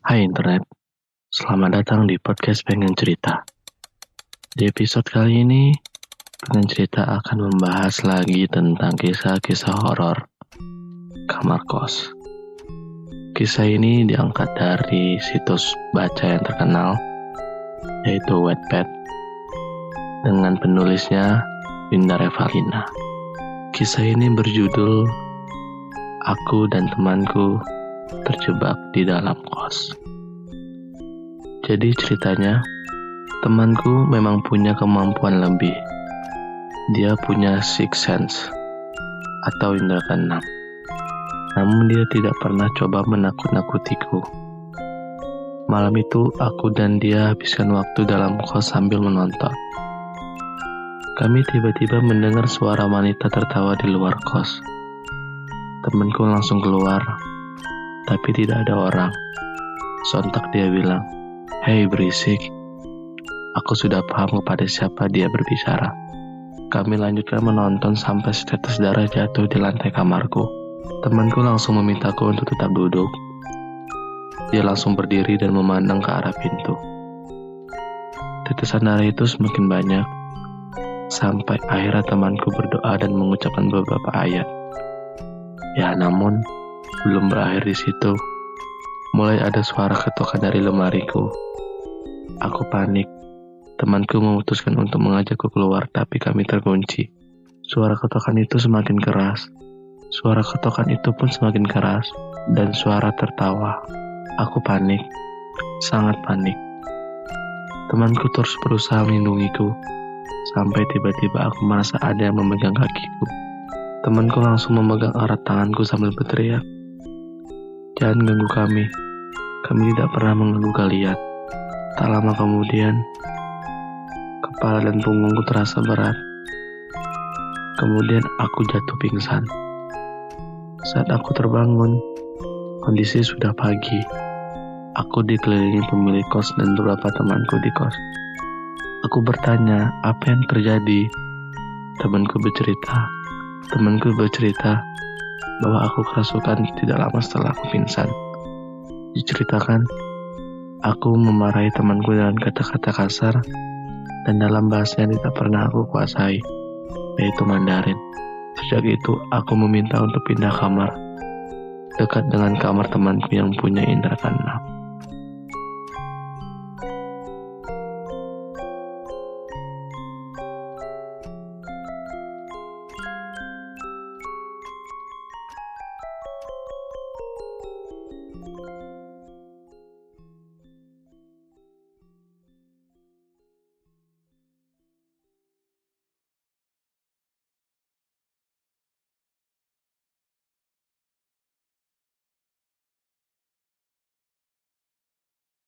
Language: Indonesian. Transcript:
Hai internet, selamat datang di podcast Pengen Cerita. Di episode kali ini, Pengen Cerita akan membahas lagi tentang kisah-kisah horor kamar kos. Kisah ini diangkat dari situs baca yang terkenal, yaitu Wattpad, dengan penulisnya Winda Revalina. Kisah ini berjudul Aku dan Temanku terjebak di dalam kos. Jadi ceritanya, temanku memang punya kemampuan lebih. Dia punya six sense atau indera keenam. Namun dia tidak pernah coba menakut-nakutiku. Malam itu aku dan dia habiskan waktu dalam kos sambil menonton. Kami tiba-tiba mendengar suara wanita tertawa di luar kos. Temanku langsung keluar tapi tidak ada orang. Sontak dia bilang, Hei berisik, aku sudah paham kepada siapa dia berbicara. Kami lanjutkan menonton sampai setetes darah jatuh di lantai kamarku. Temanku langsung memintaku untuk tetap duduk. Dia langsung berdiri dan memandang ke arah pintu. Tetesan darah itu semakin banyak, sampai akhirnya temanku berdoa dan mengucapkan beberapa ayat. Ya, namun belum berakhir di situ. Mulai ada suara ketokan dari lemariku. Aku panik. Temanku memutuskan untuk mengajakku keluar, tapi kami terkunci. Suara ketokan itu semakin keras. Suara ketokan itu pun semakin keras, dan suara tertawa. Aku panik, sangat panik. Temanku terus berusaha melindungiku, sampai tiba-tiba aku merasa ada yang memegang kakiku. Temanku langsung memegang erat tanganku sambil berteriak, Jangan ganggu kami. Kami tidak pernah mengganggu kalian. Tak lama kemudian, kepala dan punggungku terasa berat. Kemudian aku jatuh pingsan. Saat aku terbangun, kondisi sudah pagi. Aku dikelilingi pemilik kos dan beberapa temanku di kos. Aku bertanya, apa yang terjadi? Temanku bercerita. Temanku bercerita bahwa aku kerasukan tidak lama setelah aku pingsan. Diceritakan, aku memarahi temanku dengan kata-kata kasar dan dalam bahasa yang tidak pernah aku kuasai, yaitu Mandarin. Sejak itu, aku meminta untuk pindah kamar, dekat dengan kamar temanku yang punya indera keenam.